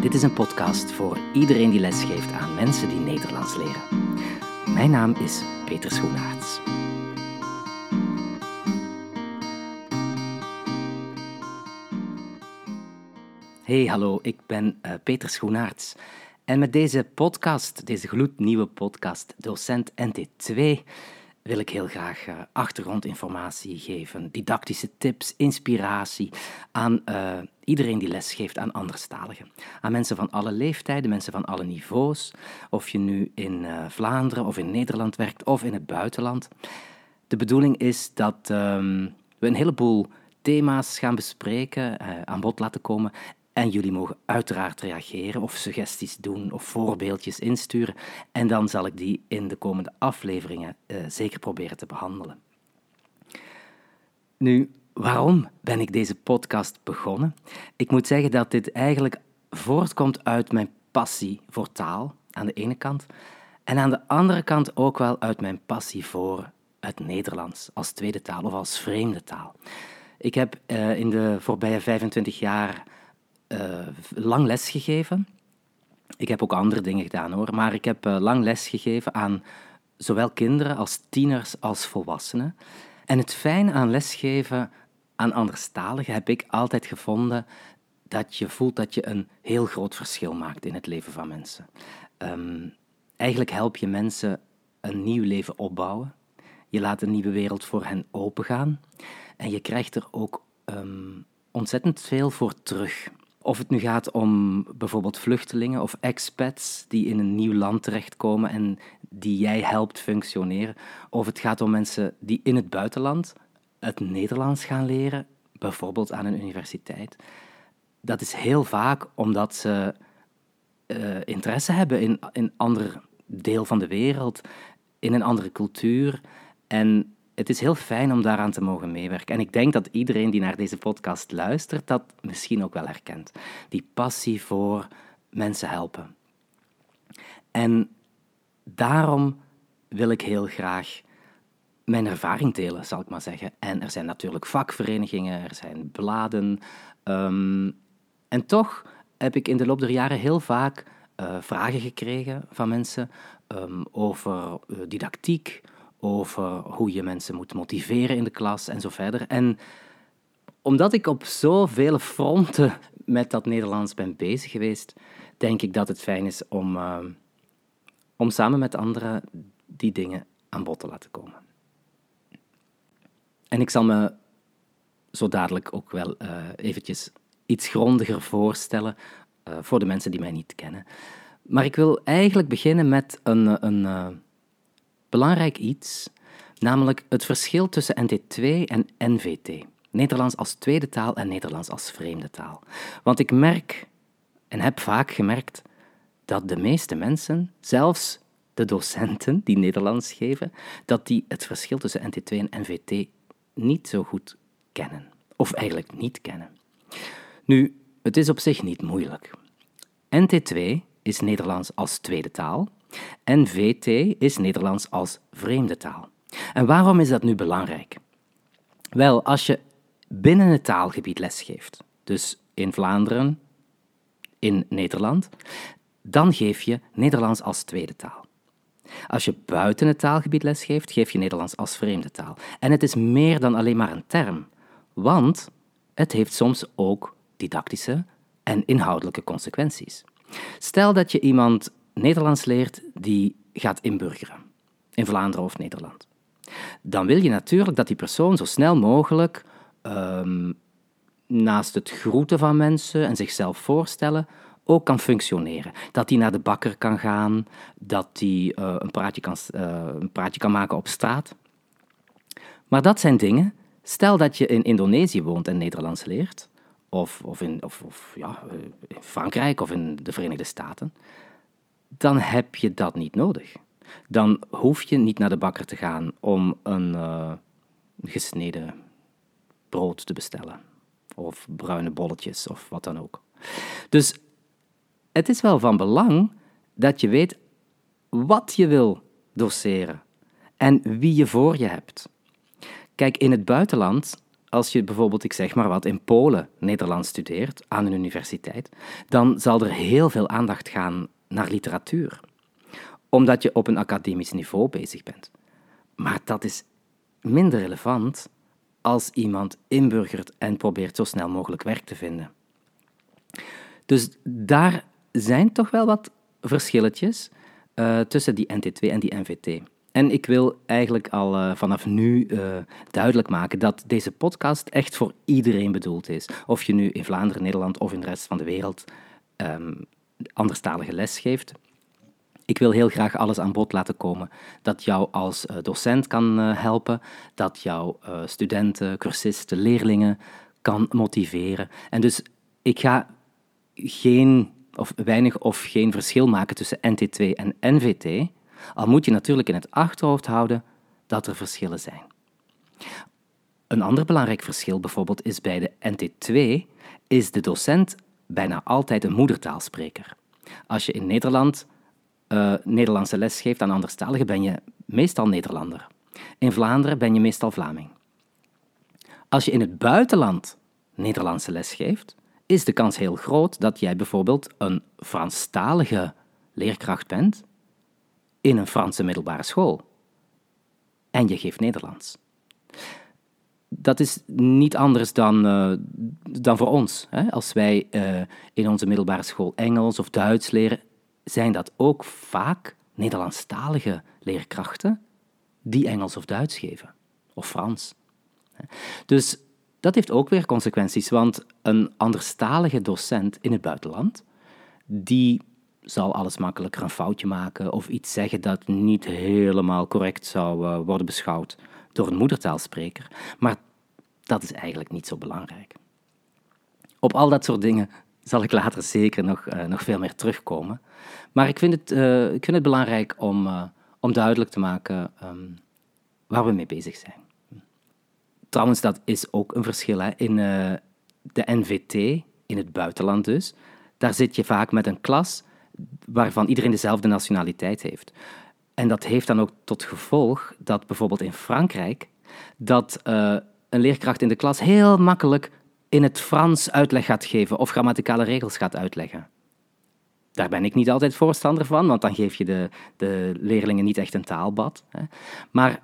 Dit is een podcast voor iedereen die lesgeeft aan mensen die Nederlands leren. Mijn naam is Peter Schoenaerts. Hey, hallo, ik ben uh, Peter Schoenaerts. En met deze podcast, deze gloednieuwe podcast, docent NT2, wil ik heel graag uh, achtergrondinformatie geven, didactische tips, inspiratie aan uh, iedereen die lesgeeft aan anderstaligen. Aan mensen van alle leeftijden, mensen van alle niveaus, of je nu in uh, Vlaanderen of in Nederland werkt of in het buitenland. De bedoeling is dat um, we een heleboel thema's gaan bespreken, aan bod laten komen en jullie mogen uiteraard reageren of suggesties doen of voorbeeldjes insturen. En dan zal ik die in de komende afleveringen uh, zeker proberen te behandelen. Nu, waarom ben ik deze podcast begonnen? Ik moet zeggen dat dit eigenlijk voortkomt uit mijn passie voor taal, aan de ene kant. En aan de andere kant ook wel uit mijn passie voor het Nederlands als tweede taal of als vreemde taal. Ik heb uh, in de voorbije 25 jaar uh, lang les gegeven. Ik heb ook andere dingen gedaan hoor, maar ik heb uh, lang les gegeven aan zowel kinderen als tieners als volwassenen. En het fijn aan lesgeven aan anderstaligen heb ik altijd gevonden dat je voelt dat je een heel groot verschil maakt in het leven van mensen. Um, eigenlijk help je mensen een nieuw leven opbouwen. Je laat een nieuwe wereld voor hen opengaan. En je krijgt er ook um, ontzettend veel voor terug. Of het nu gaat om bijvoorbeeld vluchtelingen of expats die in een nieuw land terechtkomen en die jij helpt functioneren. Of het gaat om mensen die in het buitenland het Nederlands gaan leren, bijvoorbeeld aan een universiteit. Dat is heel vaak omdat ze uh, interesse hebben in een ander deel van de wereld, in een andere cultuur. En het is heel fijn om daaraan te mogen meewerken. En ik denk dat iedereen die naar deze podcast luistert, dat misschien ook wel herkent. Die passie voor mensen helpen. En daarom wil ik heel graag mijn ervaring delen, zal ik maar zeggen. En er zijn natuurlijk vakverenigingen, er zijn bladen. Um, en toch heb ik in de loop der jaren heel vaak uh, vragen gekregen van mensen um, over uh, didactiek, over hoe je mensen moet motiveren in de klas en zo verder. En omdat ik op zoveel fronten met dat Nederlands ben bezig geweest, denk ik dat het fijn is om, uh, om samen met anderen die dingen aan bod te laten komen. En ik zal me zo dadelijk ook wel uh, eventjes iets grondiger voorstellen uh, voor de mensen die mij niet kennen. Maar ik wil eigenlijk beginnen met een, een belangrijk iets, namelijk het verschil tussen NT2 en NVT. Nederlands als tweede taal en Nederlands als vreemde taal. Want ik merk, en heb vaak gemerkt, dat de meeste mensen, zelfs de docenten die Nederlands geven, dat die het verschil tussen NT2 en NVT niet zo goed kennen. Of eigenlijk niet kennen. Nu, het is op zich niet moeilijk. NT2 is Nederlands als tweede taal en VT is Nederlands als vreemde taal. En waarom is dat nu belangrijk? Wel, als je binnen het taalgebied lesgeeft, dus in Vlaanderen, in Nederland, dan geef je Nederlands als tweede taal. Als je buiten het taalgebied lesgeeft, geef je Nederlands als vreemde taal. En het is meer dan alleen maar een term, want het heeft soms ook didactische en inhoudelijke consequenties. Stel dat je iemand Nederlands leert die gaat inburgeren in Vlaanderen of Nederland. Dan wil je natuurlijk dat die persoon zo snel mogelijk um, naast het groeten van mensen en zichzelf voorstellen ook kan functioneren. Dat hij naar de bakker kan gaan, dat hij uh, een, praatje kan, uh, een praatje kan maken op straat. Maar dat zijn dingen. Stel dat je in Indonesië woont en Nederlands leert, of, of, in, of, of ja, eh, in Frankrijk of in de Verenigde Staten dan heb je dat niet nodig. Dan hoef je niet naar de bakker te gaan om een gesneden brood te bestellen. Of bruine bolletjes of wat dan ook. Dus het is wel van belang dat je weet wat je wil doseren en wie je voor je hebt. Kijk, in het buitenland, als je bijvoorbeeld, ik zeg maar wat, in Polen Nederlands studeert aan een universiteit, dan zal er heel veel aandacht gaan naar literatuur, omdat je op een academisch niveau bezig bent. Maar dat is minder relevant als iemand inburgert en probeert zo snel mogelijk werk te vinden. Dus daar zijn toch wel wat verschilletjes uh, tussen die NT2 en die NVT. En ik wil eigenlijk al uh, vanaf nu uh, duidelijk maken dat deze podcast echt voor iedereen bedoeld is. Of je nu in Vlaanderen, Nederland of in de rest van de wereld um, anderstalige les geeft. Ik wil heel graag alles aan bod laten komen dat jou als docent kan helpen, dat jouw studenten, cursisten, leerlingen kan motiveren. En dus ik ga geen of weinig of geen verschil maken tussen NT2 en NVT, al moet je natuurlijk in het achterhoofd houden dat er verschillen zijn. Een ander belangrijk verschil bijvoorbeeld is bij de NT2 is de docent bijna altijd een moedertaalspreker. Als je in Nederland uh, Nederlandse les geeft aan anderstaligen, ben je meestal Nederlander. In Vlaanderen ben je meestal Vlaming. Als je in het buitenland Nederlandse les geeft, is de kans heel groot dat jij bijvoorbeeld een Franstalige leerkracht bent in een Franse middelbare school. En je geeft Nederlands. Dat is niet anders dan, uh, dan voor ons. Hè? Als wij uh, in onze middelbare school Engels of Duits leren, zijn dat ook vaak Nederlandstalige leerkrachten die Engels of Duits geven. Of Frans. Dus dat heeft ook weer consequenties, want een anderstalige docent in het buitenland, die zal alles makkelijker een foutje maken of iets zeggen dat niet helemaal correct zou uh, worden beschouwd door een moedertaalspreker. Maar dat is eigenlijk niet zo belangrijk. Op al dat soort dingen zal ik later zeker nog, uh, nog veel meer terugkomen. Maar ik vind het, vind het belangrijk om, om duidelijk te maken um, waar we mee bezig zijn. Trouwens, dat is ook een verschil hè. in de NVT, in het buitenland dus. Daar zit je vaak met een klas waarvan iedereen dezelfde nationaliteit heeft. En dat heeft dan ook tot gevolg dat bijvoorbeeld in Frankrijk dat uh, een leerkracht in de klas heel makkelijk in het Frans uitleg gaat geven of grammaticale regels gaat uitleggen. Daar ben ik niet altijd voorstander van, want dan geef je de, de leerlingen niet echt een taalbad. Hè. Maar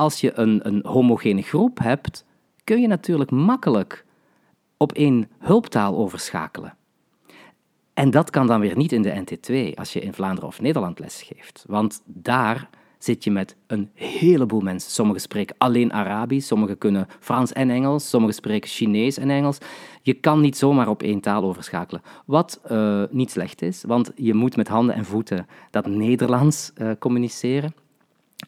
als je een, een homogene groep hebt, kun je natuurlijk makkelijk op één hulptaal overschakelen. En dat kan dan weer niet in de NT2 als je in Vlaanderen of Nederland lesgeeft. Want daar zit je met een heleboel mensen. Sommigen spreken alleen Arabisch, sommigen kunnen Frans en Engels, sommigen spreken Chinees en Engels. Je kan niet zomaar op één taal overschakelen. Wat uh, niet slecht is, want je moet met handen en voeten dat Nederlands uh, communiceren.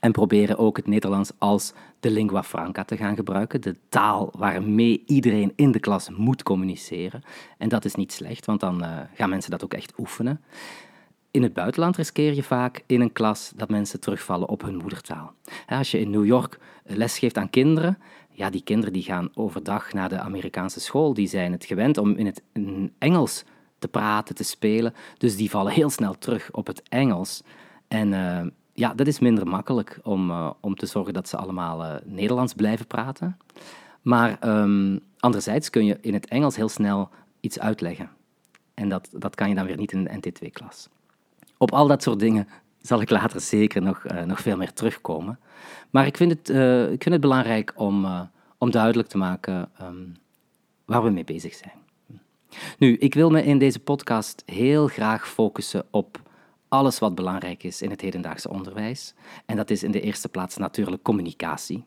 En proberen ook het Nederlands als de lingua franca te gaan gebruiken, de taal waarmee iedereen in de klas moet communiceren. En dat is niet slecht, want dan uh, gaan mensen dat ook echt oefenen. In het buitenland riskeer je vaak in een klas dat mensen terugvallen op hun moedertaal. Als je in New York les geeft aan kinderen, ja, die kinderen die gaan overdag naar de Amerikaanse school, die zijn het gewend om in het Engels te praten, te spelen, dus die vallen heel snel terug op het Engels. En uh, ja, dat is minder makkelijk om, uh, om te zorgen dat ze allemaal uh, Nederlands blijven praten. Maar um, anderzijds kun je in het Engels heel snel iets uitleggen. En dat, dat kan je dan weer niet in de NT2-klas. Op al dat soort dingen zal ik later zeker nog, uh, nog veel meer terugkomen. Maar ik vind het, ik vind het belangrijk om, om duidelijk te maken um, waar we mee bezig zijn. Nu, ik wil me in deze podcast heel graag focussen op alles wat belangrijk is in het hedendaagse onderwijs. En dat is in de eerste plaats natuurlijk communicatie.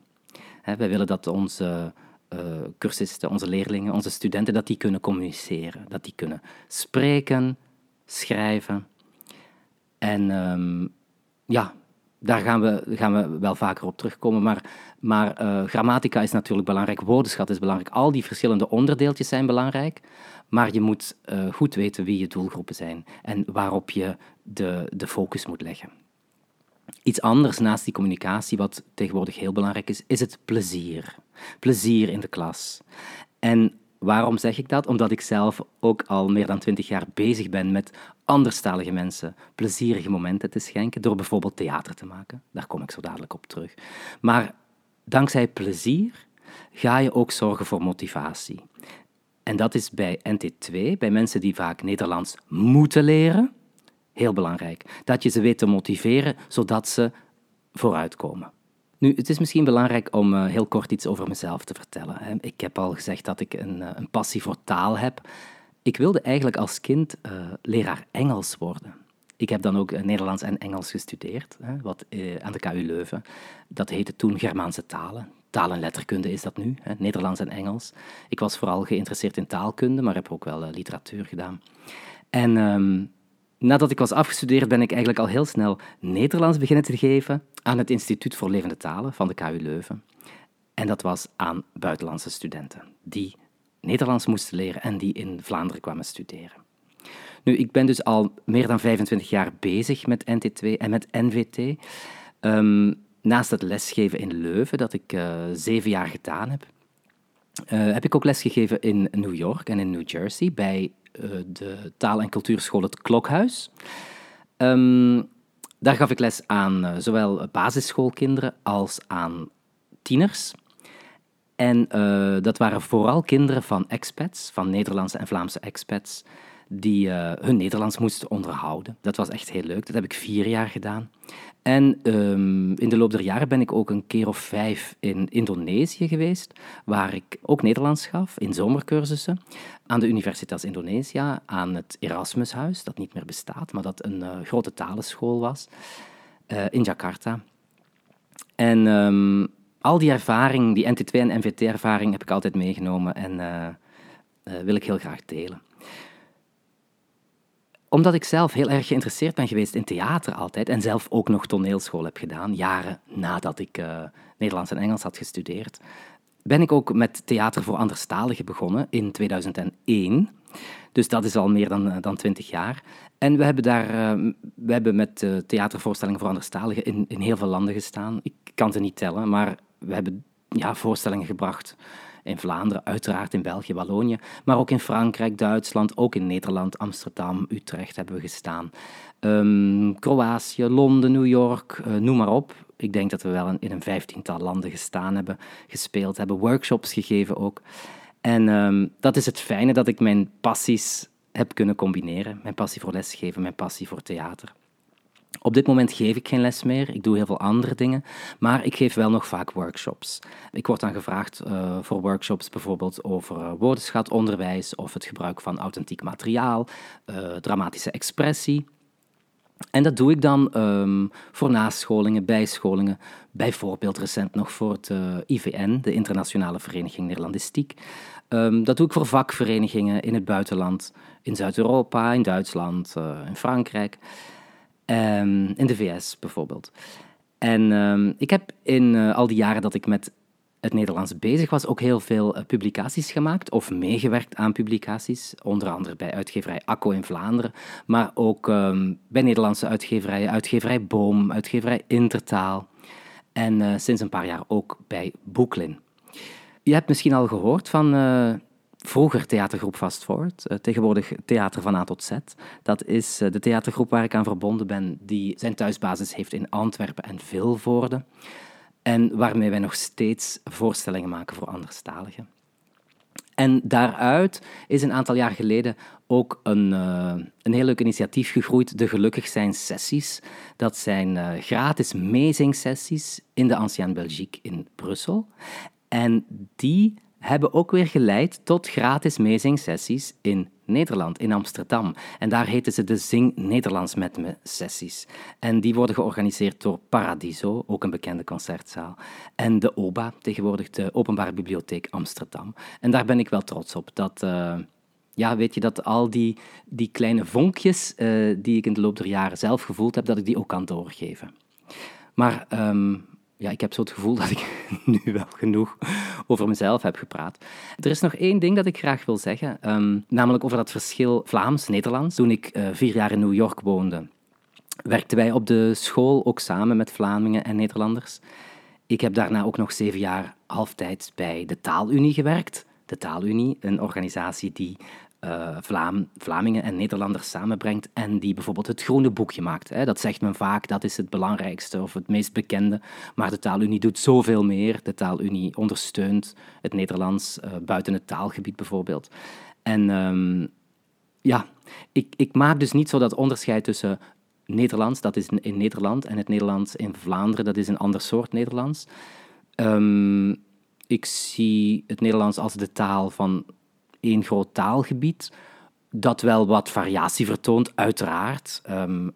wij willen dat onze uh, cursisten, onze leerlingen, onze studenten, dat die kunnen communiceren. Dat die kunnen spreken, schrijven. En um, ja, daar gaan we, gaan we wel vaker op terugkomen. Maar, maar uh, grammatica is natuurlijk belangrijk, woordenschat is belangrijk. Al die verschillende onderdeeltjes zijn belangrijk. Maar je moet uh, goed weten wie je doelgroepen zijn en waarop je de, de focus moet leggen. Iets anders naast die communicatie, wat tegenwoordig heel belangrijk is, is het plezier. Plezier in de klas. En waarom zeg ik dat? Omdat ik zelf ook al meer dan twintig jaar bezig ben met anderstalige mensen plezierige momenten te schenken, door bijvoorbeeld theater te maken. Daar kom ik zo dadelijk op terug. Maar dankzij plezier ga je ook zorgen voor motivatie. En dat is bij NT2, bij mensen die vaak Nederlands moeten leren, heel belangrijk. Dat je ze weet te motiveren, zodat ze vooruitkomen. Nu, het is misschien belangrijk om uh, heel kort iets over mezelf te vertellen. Ik heb al gezegd dat ik een, uh, een, passie voor taal heb. Ik wilde eigenlijk als kind uh, leraar Engels worden. Ik heb dan ook Nederlands en Engels gestudeerd, hè, wat, aan de KU Leuven. Dat heette toen Germaanse talen. Taal en letterkunde is dat nu, hè, Nederlands en Engels. Ik was vooral geïnteresseerd in taalkunde, maar heb ook wel literatuur gedaan. En um, nadat ik was afgestudeerd ben ik eigenlijk al heel snel Nederlands beginnen te geven aan het Instituut voor Levende Talen van de KU Leuven. En dat was aan buitenlandse studenten die Nederlands moesten leren en die in Vlaanderen kwamen studeren. Nu, ik ben dus al meer dan 25 jaar bezig met NT2 en met NVT. Ehm, naast het lesgeven in Leuven, dat ik uh, zeven jaar gedaan heb, uh, heb ik ook lesgegeven in New York en in New Jersey bij de taal- en cultuurschool Het Klokhuis. Um, daar gaf ik les aan uh, zowel basisschoolkinderen als aan tieners. En uh, dat waren vooral kinderen van expats, van Nederlandse en Vlaamse expats, die hun Nederlands moesten onderhouden. Dat was echt heel leuk. Dat heb ik vier jaar gedaan. En um, in de loop der jaren ben ik ook een keer of vijf in Indonesië geweest, waar ik ook Nederlands gaf, in zomercursussen, aan de Universitas Indonesia, aan het Erasmushuis, dat niet meer bestaat, maar dat een uh, grote talenschool was, uh, in Jakarta. En um, al die ervaring, die NT2 en NVT-ervaring, heb ik altijd meegenomen en uh, wil ik heel graag delen omdat ik zelf heel erg geïnteresseerd ben geweest in theater altijd en zelf ook nog toneelschool heb gedaan, jaren nadat ik uh, Nederlands en Engels had gestudeerd, ben ik ook met theater voor anderstaligen begonnen in 2001. Dus dat is al meer dan, uh, dan 20 jaar. En we hebben daar uh, we hebben met theatervoorstellingen voor anderstaligen in, in heel veel landen gestaan. Ik kan ze niet tellen, maar we hebben ja, voorstellingen gebracht in Vlaanderen, uiteraard in België, Wallonië, maar ook in Frankrijk, Duitsland, ook in Nederland, Amsterdam, Utrecht hebben we gestaan. Um, Kroatië, Londen, New York, uh, noem maar op. Ik denk dat we wel in een vijftiental landen gestaan hebben, gespeeld hebben, workshops gegeven ook. En um, dat is het fijne dat ik mijn passies heb kunnen combineren. Mijn passie voor lesgeven, mijn passie voor theater. Op dit moment geef ik geen les meer, ik doe heel veel andere dingen, maar ik geef wel nog vaak workshops. Ik word dan gevraagd uh, voor workshops bijvoorbeeld over uh, woordenschatonderwijs of het gebruik van authentiek materiaal, uh, dramatische expressie. En dat doe ik dan um, voor nascholingen, bijscholingen, bijvoorbeeld recent nog voor het IVN, de Internationale Vereniging Nederlandistiek. Um, dat doe ik voor vakverenigingen in het buitenland, in Zuid-Europa, in Duitsland, in Frankrijk. Um, in de VS bijvoorbeeld. En um, ik heb in uh, al die jaren dat ik met het Nederlands bezig was, ook heel veel uh, publicaties gemaakt of meegewerkt aan publicaties. Onder andere bij uitgeverij Akko in Vlaanderen, maar ook um, bij Nederlandse uitgeverijen, uitgeverij Boom, uitgeverij Intertaal. En uh, sinds een paar jaar ook bij Boeklin. Je hebt misschien al gehoord van vroeger theatergroep Fast Forward, uh, tegenwoordig Theater van A tot Z. Dat is uh, de theatergroep waar ik aan verbonden ben, die zijn thuisbasis heeft in Antwerpen en Vilvoorde. En waarmee wij nog steeds voorstellingen maken voor anderstaligen. En daaruit is een aantal jaar geleden ook een, uh, een heel leuk initiatief gegroeid, de Gelukkig Zijn Sessies. Dat zijn gratis meezingsessies in de Ancienne Belgique in Brussel. En die hebben ook weer geleid tot gratis meezingsessies in Nederland, in Amsterdam. En daar heten ze de Zing Nederlands met me sessies. En die worden georganiseerd door Paradiso, ook een bekende concertzaal. En de OBA, tegenwoordig de Openbare Bibliotheek Amsterdam. En daar ben ik wel trots op. Dat, uh, ja, weet je, dat al die, die kleine vonkjes uh, die ik in de loop der jaren zelf gevoeld heb, dat ik die ook kan doorgeven. Maar um, ja, ik heb zo het gevoel dat ik nu wel genoeg over mezelf heb gepraat. Er is nog één ding dat ik graag wil zeggen, um, namelijk over dat verschil Vlaams-Nederlands. Toen ik uh, vier jaar in New York woonde, werkten wij op de school ook samen met Vlamingen en Nederlanders. Ik heb daarna ook nog zeven jaar halftijds bij de Taalunie gewerkt. De Taalunie, een organisatie die uh, Vlaam, Vlamingen en Nederlanders samenbrengt en die bijvoorbeeld het groene boekje maakt. Hè. Dat zegt men vaak, dat is het belangrijkste of het meest bekende. Maar de Taalunie doet zoveel meer. De Taalunie ondersteunt het Nederlands uh, buiten het taalgebied bijvoorbeeld. En um, ja, ik, ik maak dus niet zo dat onderscheid tussen Nederlands, dat is in Nederland, en het Nederlands in Vlaanderen, dat is een ander soort Nederlands. Um, ik zie het Nederlands als de taal van één groot taalgebied, dat wel wat variatie vertoont, uiteraard. Um,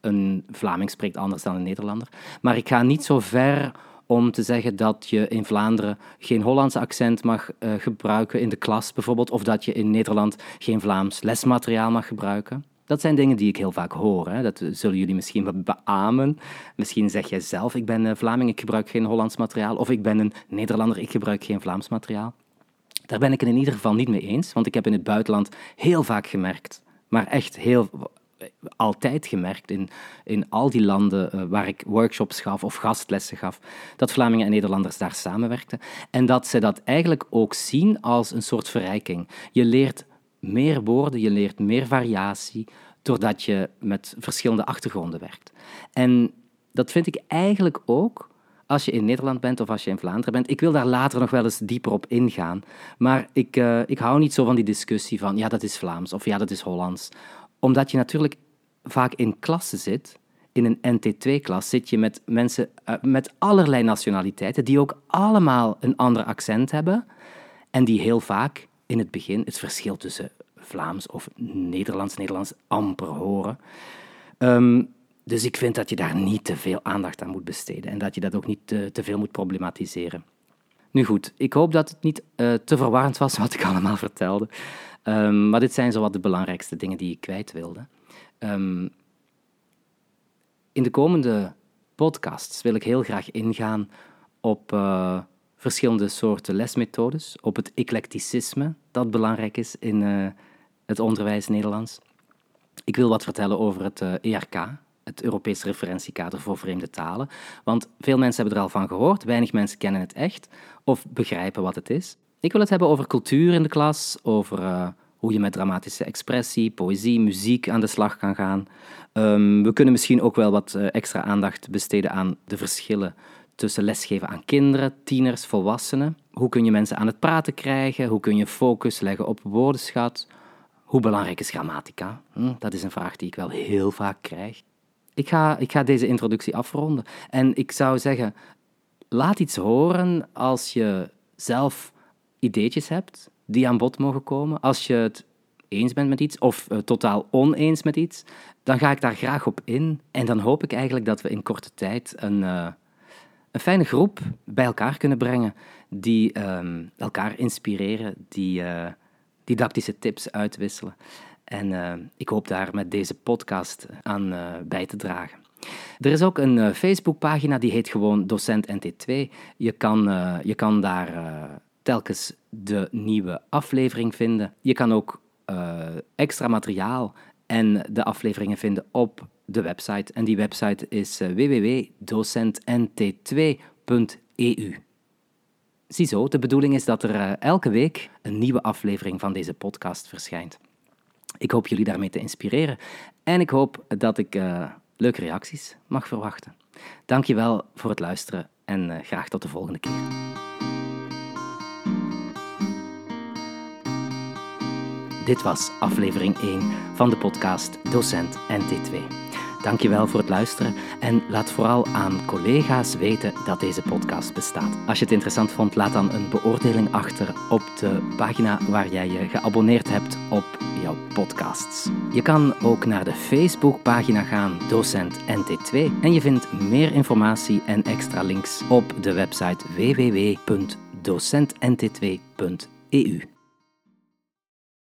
een Vlaming spreekt anders dan een Nederlander. Maar ik ga niet zo ver om te zeggen dat je in Vlaanderen geen Hollandse accent mag uh, gebruiken in de klas bijvoorbeeld, of dat je in Nederland geen Vlaams lesmateriaal mag gebruiken. Dat zijn dingen die ik heel vaak hoor. Hè. Dat zullen jullie misschien beamen. Misschien zeg jij zelf, ik ben uh, Vlaming, ik gebruik geen Hollands materiaal. Of ik ben een Nederlander, ik gebruik geen Vlaams materiaal. Daar ben ik het in ieder geval niet mee eens, want ik heb in het buitenland heel vaak gemerkt, maar echt heel altijd gemerkt in, in al die landen uh, waar ik workshops gaf of gastlessen gaf, dat Vlamingen en Nederlanders daar samenwerkten. En dat ze dat eigenlijk ook zien als een soort verrijking. Je leert meer woorden, je leert meer variatie, doordat je met verschillende achtergronden werkt. En dat vind ik eigenlijk ook als je in Nederland bent of als je in Vlaanderen bent. Ik wil daar later nog wel eens dieper op ingaan. Maar ik, uh, ik hou niet zo van die discussie van ja, dat is Vlaams of ja, dat is Hollands. Omdat je natuurlijk vaak in klassen zit, in een NT2-klas zit je met mensen uh, met allerlei nationaliteiten, die ook allemaal een ander accent hebben en die heel vaak in het begin het verschil tussen Vlaams of Nederlands-Nederlands amper horen. Um, dus ik vind dat je daar niet te veel aandacht aan moet besteden en dat je dat ook niet te, veel moet problematiseren. Nu goed, ik hoop dat het niet uh, te verwarrend was wat ik allemaal vertelde. Um, maar dit zijn zo wat de belangrijkste dingen die ik kwijt wilde. Um, in de komende podcasts wil ik heel graag ingaan op uh, verschillende soorten lesmethodes, op het eclecticisme dat belangrijk is in uh, het onderwijs Nederlands. Ik wil wat vertellen over het ERK, het Europees referentiekader voor vreemde talen. Want veel mensen hebben er al van gehoord, weinig mensen kennen het echt of begrijpen wat het is. Ik wil het hebben over cultuur in de klas, over uh, hoe je met dramatische expressie, poëzie, muziek aan de slag kan gaan. Um, we kunnen misschien ook wel wat uh, extra aandacht besteden aan de verschillen tussen lesgeven aan kinderen, tieners, volwassenen. Hoe kun je mensen aan het praten krijgen? Hoe kun je focus leggen op woordenschat? Hoe belangrijk is grammatica? Hm, dat is een vraag die ik wel heel vaak krijg. Ik ga, ik deze introductie afronden. En ik zou zeggen, laat iets horen als je zelf ideetjes hebt die aan bod mogen komen. Als je het eens bent met iets of uh, totaal oneens met iets, dan ga ik daar graag op in. En dan hoop ik eigenlijk dat we in korte tijd een, uh, een fijne groep bij elkaar kunnen brengen die um, elkaar inspireren, die uh, didactische tips uitwisselen. En uh, ik hoop daar met deze podcast aan uh, bij te dragen. Er is ook een uh, Facebookpagina die heet gewoon Docent NT2. Je kan, je kan daar telkens de nieuwe aflevering vinden. Je kan ook extra materiaal en de afleveringen vinden op de website. En die website is www.docentnt2.eu. Ziezo, de bedoeling is dat er elke week een nieuwe aflevering van deze podcast verschijnt. Ik hoop jullie daarmee te inspireren en ik hoop dat ik uh, leuke reacties mag verwachten. Dankjewel voor het luisteren en uh, graag tot de volgende keer. Dit was aflevering 1 van de podcast Docent NT2. Dankjewel voor het luisteren en laat vooral aan collega's weten dat deze podcast bestaat. Als je het interessant vond, laat dan een beoordeling achter op de pagina waar jij je geabonneerd hebt op podcasts. Je kan ook naar de Facebookpagina gaan Docent NT2 en je vindt meer informatie en extra links op de website www.docentnt2.eu.